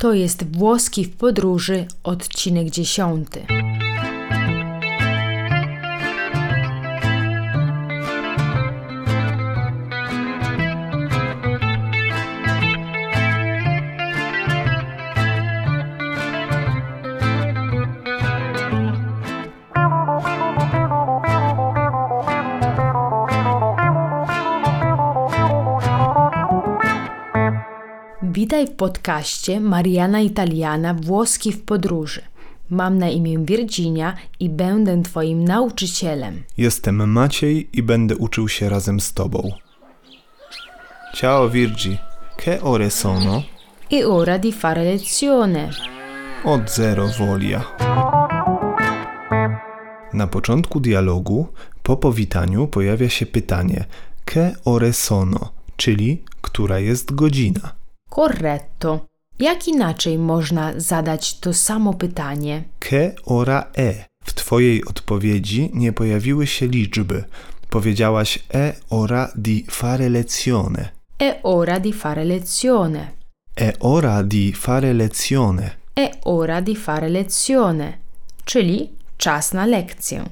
To jest Włoski w podróży, odcinek dziesiąty. Witaj w podcaście Mariana Italiana Włoski w podróży. Mam na imię Virginia i będę Twoim nauczycielem. Jestem Maciej i będę uczył się razem z Tobą. Ciao Virgi, che ore sono? E ora di fare lezione. Od zero volia. Na początku dialogu, po powitaniu, pojawia się pytanie che ore sono, czyli która jest godzina. Corretto. Jak inaczej można zadać to samo pytanie? Che ora è? W Twojej odpowiedzi nie pojawiły się liczby. Powiedziałaś e ora di fare lezione. È ora di fare lezione. E ora di fare lezione. È ora di fare lezione, czyli czas na lekcję.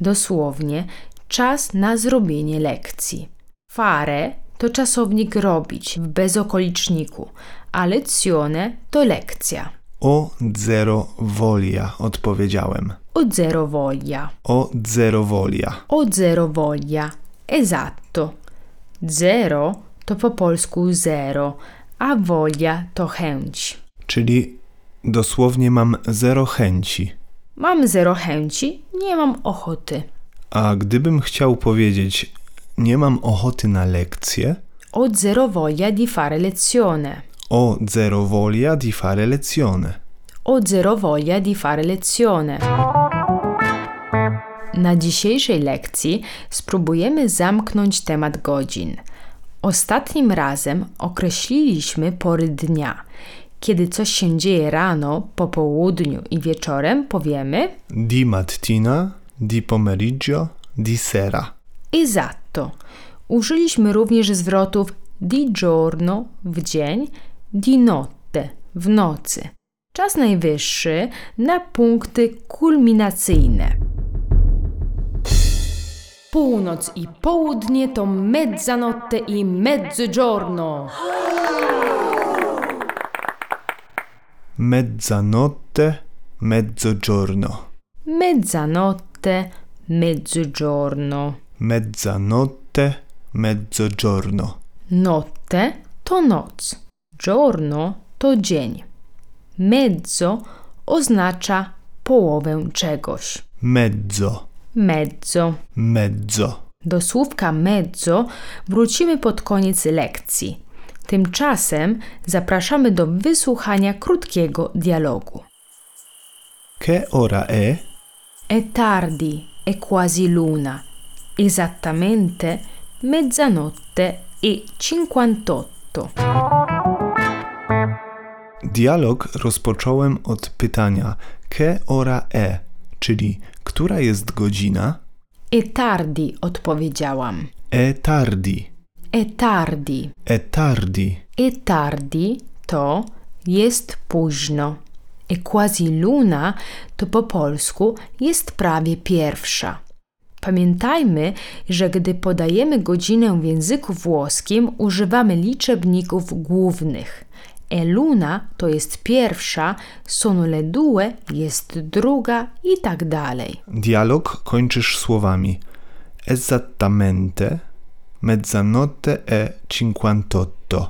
Dosłownie czas na zrobienie lekcji. Fare to czasownik robić w bezokoliczniku, a lezione to lekcja. O zero volia, odpowiedziałem. O zero voglia. O zero volia. O zero voglia. Esatto. Zero to po polsku zero, a voglia to chęć. Czyli dosłownie mam zero chęci. Mam zero chęci, nie mam ochoty. A gdybym chciał powiedzieć nie mam ochoty na lekcję, Ho zero voglia di fare lezione. o zero volia di fare lezione. Ho zero voglia di fare lezione. Na dzisiejszej lekcji spróbujemy zamknąć temat godzin. Ostatnim razem określiliśmy pory dnia. Kiedy coś się dzieje rano, po południu i wieczorem, powiemy Di mattina, di pomeriggio, di sera. esatto. Użyliśmy również zwrotów di giorno w dzień, di notte w nocy. Czas najwyższy na punkty kulminacyjne. Północ i południe to mezzanotte i mezzogiorno. Mezzanotte, mezzogiorno. Mezzanotte, mezzogiorno. Mezzanotte, mezzogiorno. Notte to noc, giorno to dzień. Mezzo oznacza połowę czegoś. Mezzo, Mezzo. mezzo. Do słówka mezzo wrócimy pod koniec lekcji. Tymczasem zapraszamy do wysłuchania krótkiego dialogu. Che ora è? È tardi, è quasi luna. Esattamente mezzanotte e 58. Dialog rozpocząłem od pytania che ora è, czyli która jest godzina? E tardi, odpowiedziałam. E tardi, E tardi. e tardi. E tardi to jest późno. E quasi luna to po polsku jest prawie pierwsza. Pamiętajmy, że gdy podajemy godzinę w języku włoskim, używamy liczebników głównych. E luna to jest pierwsza, sono le due jest druga i tak dalej. Dialog kończysz słowami esattamente mezzanotte e 58.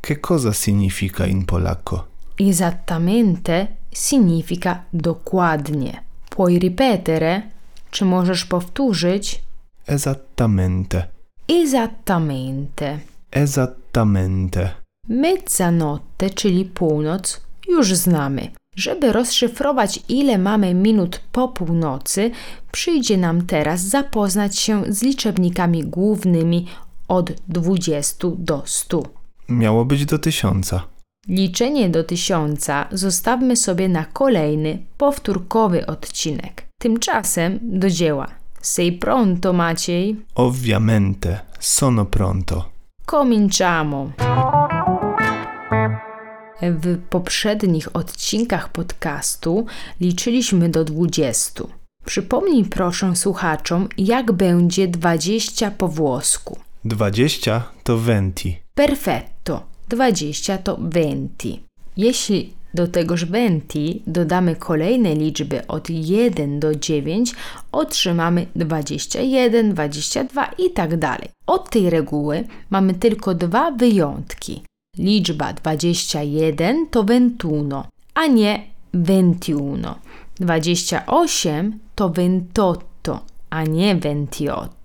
Che cosa significa in polacco? Esattamente significa dokładnie. Puoi ripetere? Czy możesz powtórzyć? Esattamente, Esattamente. esattamente. Mezzanotte, czyli północ, już znamy. Żeby rozszyfrować, ile mamy minut po północy, przyjdzie nam teraz zapoznać się z liczebnikami głównymi od 20 do 100. Miało być do tysiąca. Liczenie do tysiąca zostawmy sobie na kolejny, powtórkowy odcinek. Tymczasem do dzieła. Sei pronto, Maciej? Ovviamente, sono pronto. Cominciamo. W poprzednich odcinkach podcastu liczyliśmy do 20. Przypomnij proszę słuchaczom, jak będzie 20 po włosku. 20 to venti. Perfetto. 20 to 20. Jeśli do tegoż 20 dodamy kolejne liczby od 1 do 9, otrzymamy 21, 22 i tak dalej. Od tej reguły mamy tylko dwa wyjątki. Liczba 21 to 21, a nie 21. 28 to 28, a nie 28.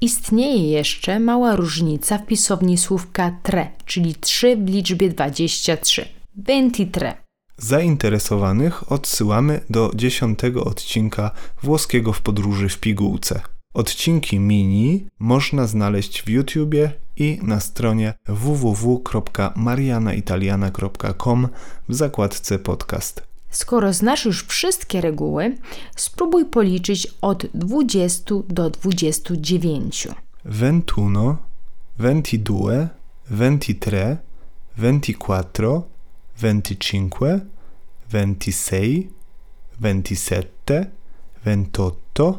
Istnieje jeszcze mała różnica w pisowni słówka tre, czyli 3 w liczbie 23. 23. Zainteresowanych odsyłamy do dziesiątego odcinka włoskiego w podróży w pigułce. Odcinki mini można znaleźć w YouTubie i na stronie www.marianaitaliana.com w zakładce podcast. Skoro znasz już wszystkie reguły, spróbuj policzyć od 20 do 29. 21, 22, 23, 24, 25, 26, 27, 28,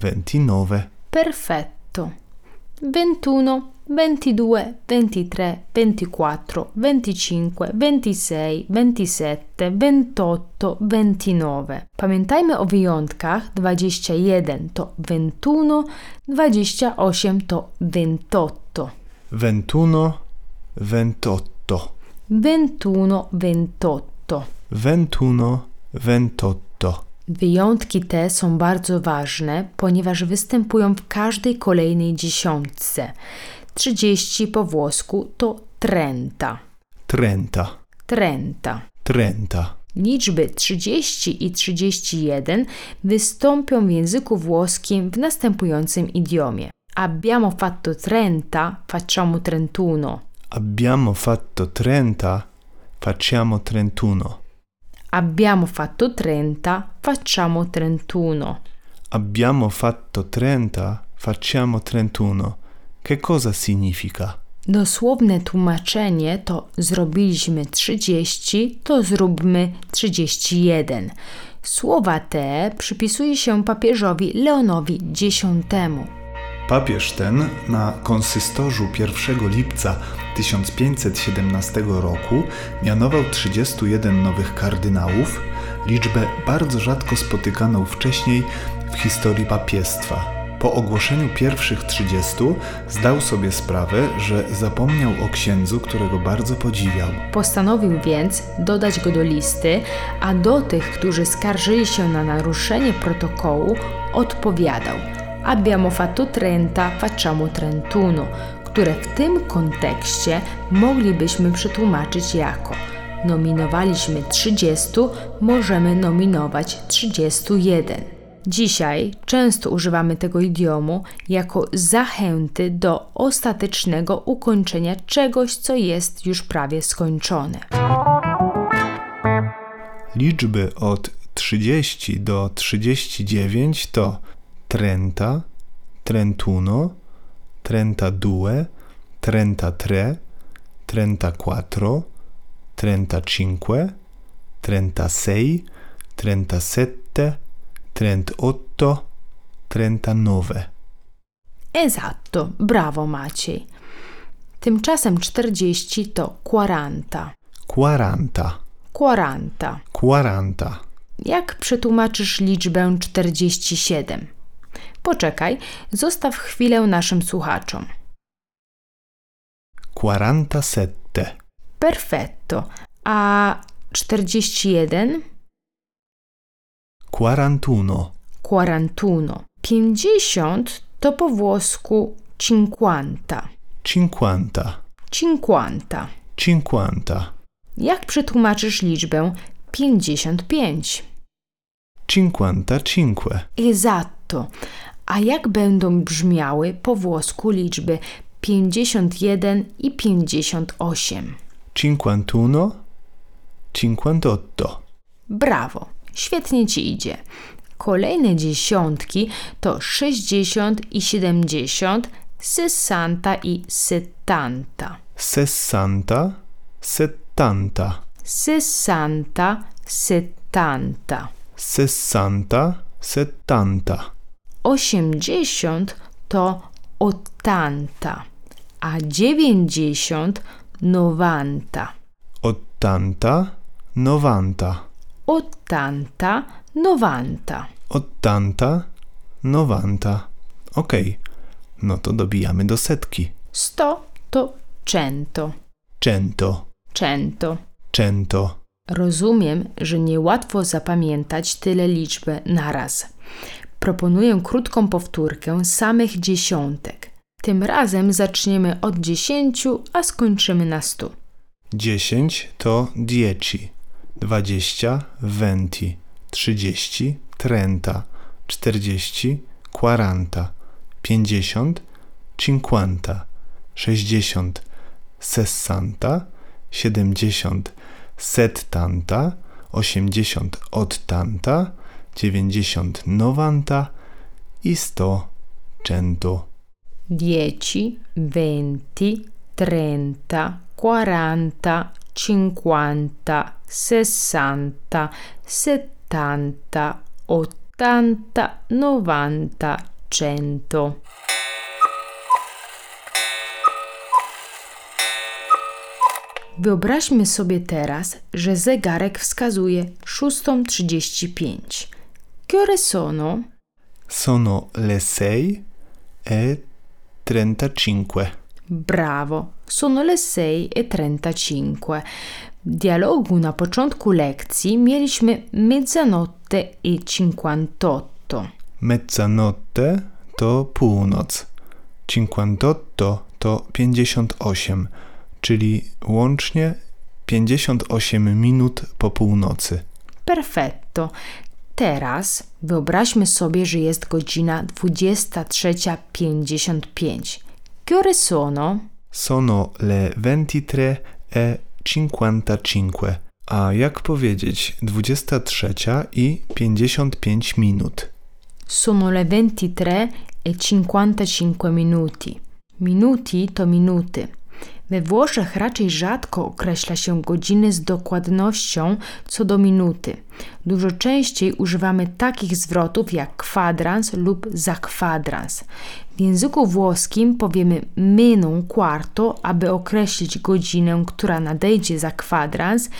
29. Perfetto. 21, 22, 23, 24, 25, 26, 27, 28, 29. Pamiętajmy o wyjątkach. 21 to 21, 28 to 28. 21, 28. 21, 28. 21, 28. Wyjątki te są bardzo ważne, ponieważ występują w każdej kolejnej dziesiątce. 30 po włosku to trenta. 30, Trenta. 30. Liczby 30 i 31 wystąpią w języku włoskim w następującym idiomie. Abbiamo fatto trenta, facciamo trentuno. Abbiamo fatto 30, facciamo 31. Abbiamo fatto 30, facciamo 31. Abbiamo fatto 30, facciamo 31. Che cosa significa? Dosłowne tłumaczenie to zrobiliśmy 30, to zróbmy 31. Słowa te przypisuje się papieżowi Leonowi X. Papież ten na konsystorzu 1 lipca 1517 roku mianował 31 nowych kardynałów, liczbę bardzo rzadko spotykaną wcześniej w historii papiestwa. Po ogłoszeniu pierwszych 30 zdał sobie sprawę, że zapomniał o księdzu, którego bardzo podziwiał. Postanowił więc dodać go do listy, a do tych, którzy skarżyli się na naruszenie protokołu, odpowiadał: Abbiamo fatto 30, facciamo 31, które w tym kontekście moglibyśmy przetłumaczyć jako nominowaliśmy 30, możemy nominować 31. Dzisiaj często używamy tego idiomu jako zachęty do ostatecznego ukończenia czegoś, co jest już prawie skończone. Liczby od 30 do 39 to 30, 31, 32, 33, 34, 35, 36, 37, 38, 39. Esatto, brawo Maciej. Tymczasem 40 to 40. 40, 40. 40. Jak przetłumaczysz liczbę 47? Poczekaj, zostaw chwilę naszym słuchaczom. 47, Perfetto. A 41? 41, 41. 50 to po włosku 50. 50, 50. 50, Jak przetłumaczysz liczbę 55? 55, Esatto. A jak będą brzmiały po włosku liczby 51 i 58? 51, 58. Brawo, świetnie ci idzie. Kolejne dziesiątki to 60 i 70, 60 i 70. 60, 70. sessanta, settanta. Sessanta, settanta. Osiemdziesiąt to ottanta, a dziewięćdziesiąt novanta. Ottanta, novanta. Ottanta, novanta. Ottanta, novanta. Okej, no to dobijamy do setki. Sto to cento. Cento, Cento. cento. Rozumiem, że niełatwo zapamiętać tyle liczby naraz. Proponuję krótką powtórkę samych dziesiątek. Tym razem zaczniemy od dziesięciu, a skończymy na stu. Dziesięć to dieci. Dwadzieścia venti. Trzydzieści trenta. Czterdzieści quaranta. Pięćdziesiąt cinquanta. Sześćdziesiąt sessanta. Siedemdziesiąt settanta. Osiemdziesiąt ottanta. Dziewięćdziesiąt novanta i sto cento. Dieci, venti, trenta, quaranta, cinquanta, sessanta, settanta, ottanta, novanta, cento. Wyobraźmy sobie teraz, że zegarek wskazuje 6.35. Che ore sono? Sono le sei e trentacinque. Bravo, sono le 6.35. W dialogu na początku lekcji mieliśmy mezzanotte e 58. Mezzanotte to północ. Cinquantotto to 58, czyli łącznie 58 minut po północy. Perfetto. Teraz wyobraźmy sobie, że jest godzina 23.55. Che ore sono? Sono le 23 e 55. A jak powiedzieć 23 i 55 minut? Sono le 23 e 55 minuti. Minuti to minuty. We Włoszech raczej rzadko określa się godziny z dokładnością co do minuty. Dużo częściej używamy takich zwrotów jak kwadrans lub za kwadrans. W języku włoskim powiemy un quarto, aby określić godzinę, która nadejdzie za kwadrans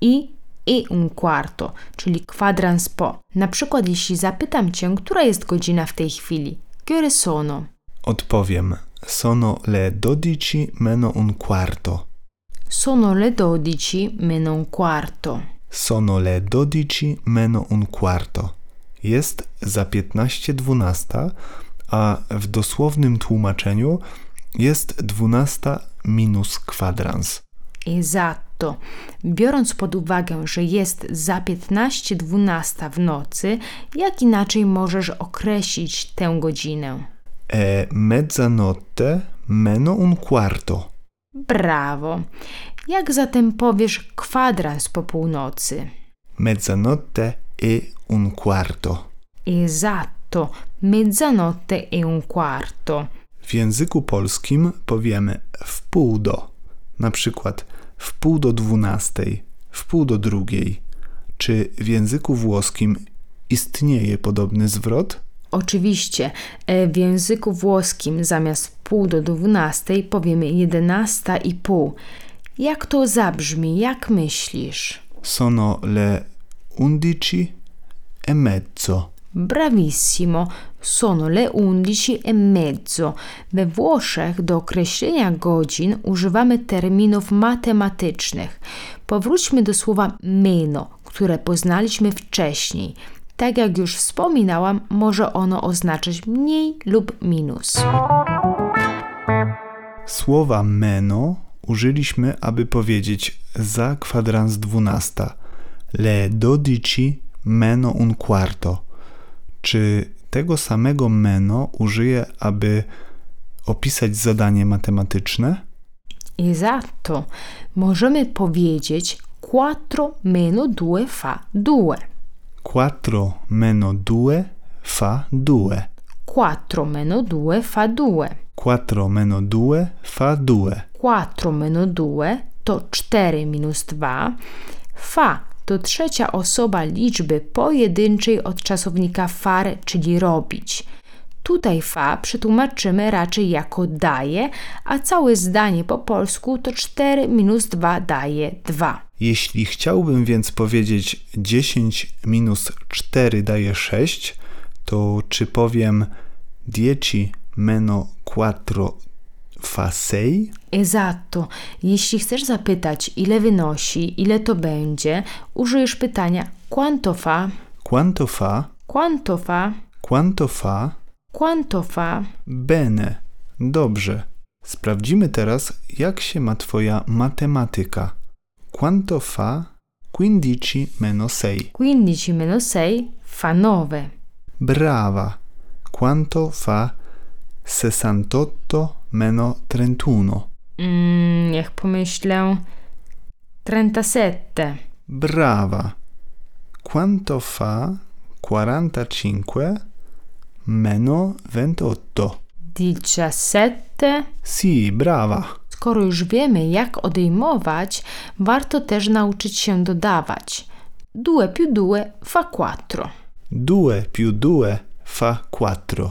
i i un quarto, czyli kwadrans po. Na przykład jeśli zapytam cię, która jest godzina w tej chwili. Ore sono? Odpowiem. Sono le 12 meno un quarto. Sono le 12 meno un quarto. Sono le 12 meno un quarto. Jest za 15 dwunasta, a w dosłownym tłumaczeniu jest 12 minus kwadrans. Esatto. Biorąc pod uwagę, że jest za 15.12 w nocy, jak inaczej możesz określić tę godzinę? E mezzanotte meno un quarto. Brawo. Jak zatem powiesz kwadrans po północy? Mezzanotte e un quarto. Esatto. Mezzanotte e un quarto. W języku polskim powiemy w pół do. Na przykład w pół do dwunastej, w pół do drugiej. Czy w języku włoskim istnieje podobny zwrot? Oczywiście, e, w języku włoskim zamiast pół do dwunastej powiemy jedenasta i pół. Jak to zabrzmi? Jak myślisz? Sono le undici e mezzo. Bravissimo, sono le undici e mezzo. We Włoszech do określenia godzin używamy terminów matematycznych. Powróćmy do słowa meno, które poznaliśmy wcześniej. Tak jak już wspominałam, może ono oznaczać mniej lub minus. Słowa meno użyliśmy, aby powiedzieć za kwadrans dwunasta. Le dodici meno un quarto. Czy tego samego meno użyję, aby opisać zadanie matematyczne? Esatto, możemy powiedzieć quattro meno due fa due. Quattro meno due fa due. Quattro meno due fa due. Quattro meno due fa due. Quattro meno due to 4 minus 2. Fa to trzecia osoba liczby pojedynczej od czasownika fare, czyli robić. Tutaj fa przetłumaczymy raczej jako daje, a całe zdanie po polsku to 4 minus 2 daje 2. Jeśli chciałbym więc powiedzieć 10 minus 4 daje 6, to czy powiem 10 meno 4 fa 6? Esatto. Jeśli chcesz zapytać, ile wynosi, ile to będzie, użyjesz pytania quanto fa, Quanto fa? quanto fa, Quanto fa? quanto fa. Bene. Dobrze. Sprawdzimy teraz, jak się ma Twoja matematyka. Quanto fa 15 meno 6? 15 meno 6 fa 9. Brava. Quanto fa 68 meno 31? Mm, niech pomyślę. 37. Brava. Quanto fa 45 meno 28? 17. Sì, brava. Skoro już wiemy, jak odejmować, warto też nauczyć się dodawać. Due più due fa quattro. 2 più 2 fa 4.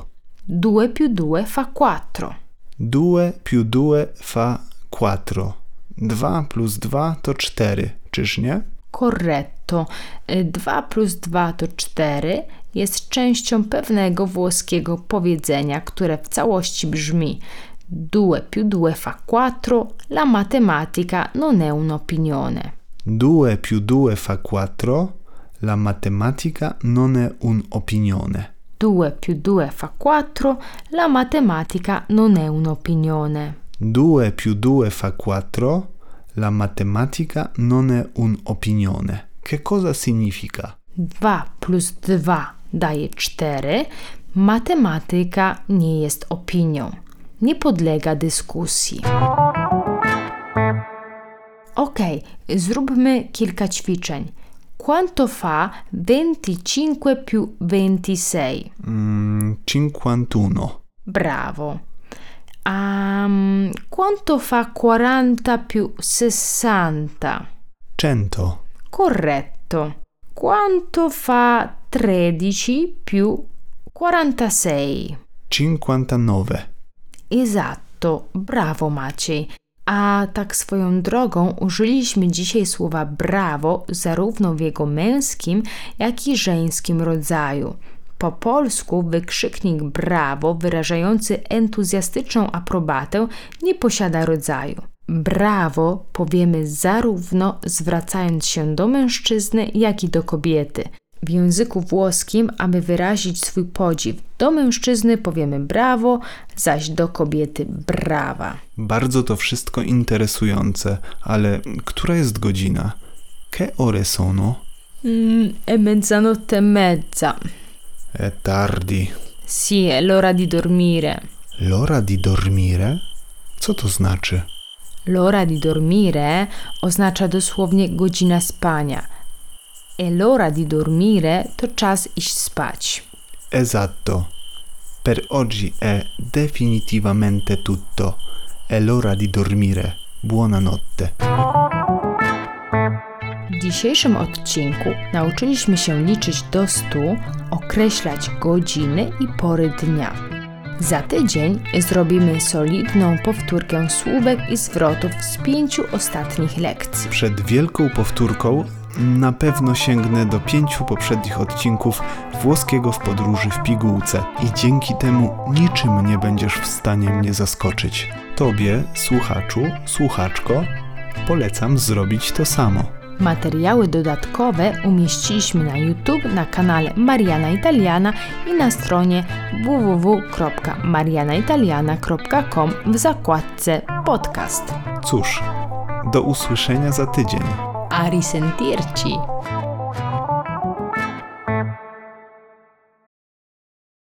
Due più due fa quattro. 2 più 2 fa 4. 2 plus 2 to 4, czyż nie? Corretto. 2 plus 2 to 4 jest częścią pewnego włoskiego powiedzenia, które w całości brzmi Due più due fa quattro, la matematica non è un'opinione. 2 più 2 fa 4. La matematica non è un'opinione. 2 più 2 fa 4, la matematica non è un'opinione. 2 più 2 fa 4. La matematica non è un'opinione. Che cosa significa? 2 plus 2 daje 4, matematyka nie jest opinią. Nie podlega dyskusji. Ok, zróbmy kilka ćwiczeń. Quanto fa 25 più 26? Mm, 51. Bravo. Um, quanto fa 40 più 60? 100. Corretto. Quanto fa 13 più 46? 59. Esatto, bravo Maciej. A tak swoją drogą użyliśmy dzisiaj słowa brawo zarówno w jego męskim, jak i żeńskim rodzaju. Po polsku wykrzyknik brawo wyrażający entuzjastyczną aprobatę nie posiada rodzaju. Brawo powiemy zarówno zwracając się do mężczyzny, jak i do kobiety. W języku włoskim, aby wyrazić swój podziw do mężczyzny, powiemy brawo, zaś do kobiety brawa. Bardzo to wszystko interesujące, ale która jest godzina? Che ore sono? Mm, è mezzanotte e mezza. È tardi. Sì, è l'ora di dormire. L'ora di dormire? Co to znaczy? L'ora di dormire oznacza dosłownie godzina spania. E l'ora di dormire to czas iść spać. Esatto. Per oggi è definitivamente tutto. È l'ora di dormire. Buonanotte. W dzisiejszym odcinku nauczyliśmy się liczyć do stu, określać godziny i pory dnia. Za tydzień zrobimy solidną powtórkę słówek i zwrotów z pięciu ostatnich lekcji. Przed wielką powtórką na pewno sięgnę do pięciu poprzednich odcinków włoskiego w podróży w pigułce i dzięki temu niczym nie będziesz w stanie mnie zaskoczyć. Tobie, słuchaczu, słuchaczko, polecam zrobić to samo. Materiały dodatkowe umieściliśmy na YouTube, na kanale Mariana Italiana i na stronie www.marianaitaliana.com w zakładce podcast. Cóż, do usłyszenia za tydzień. A risentirci!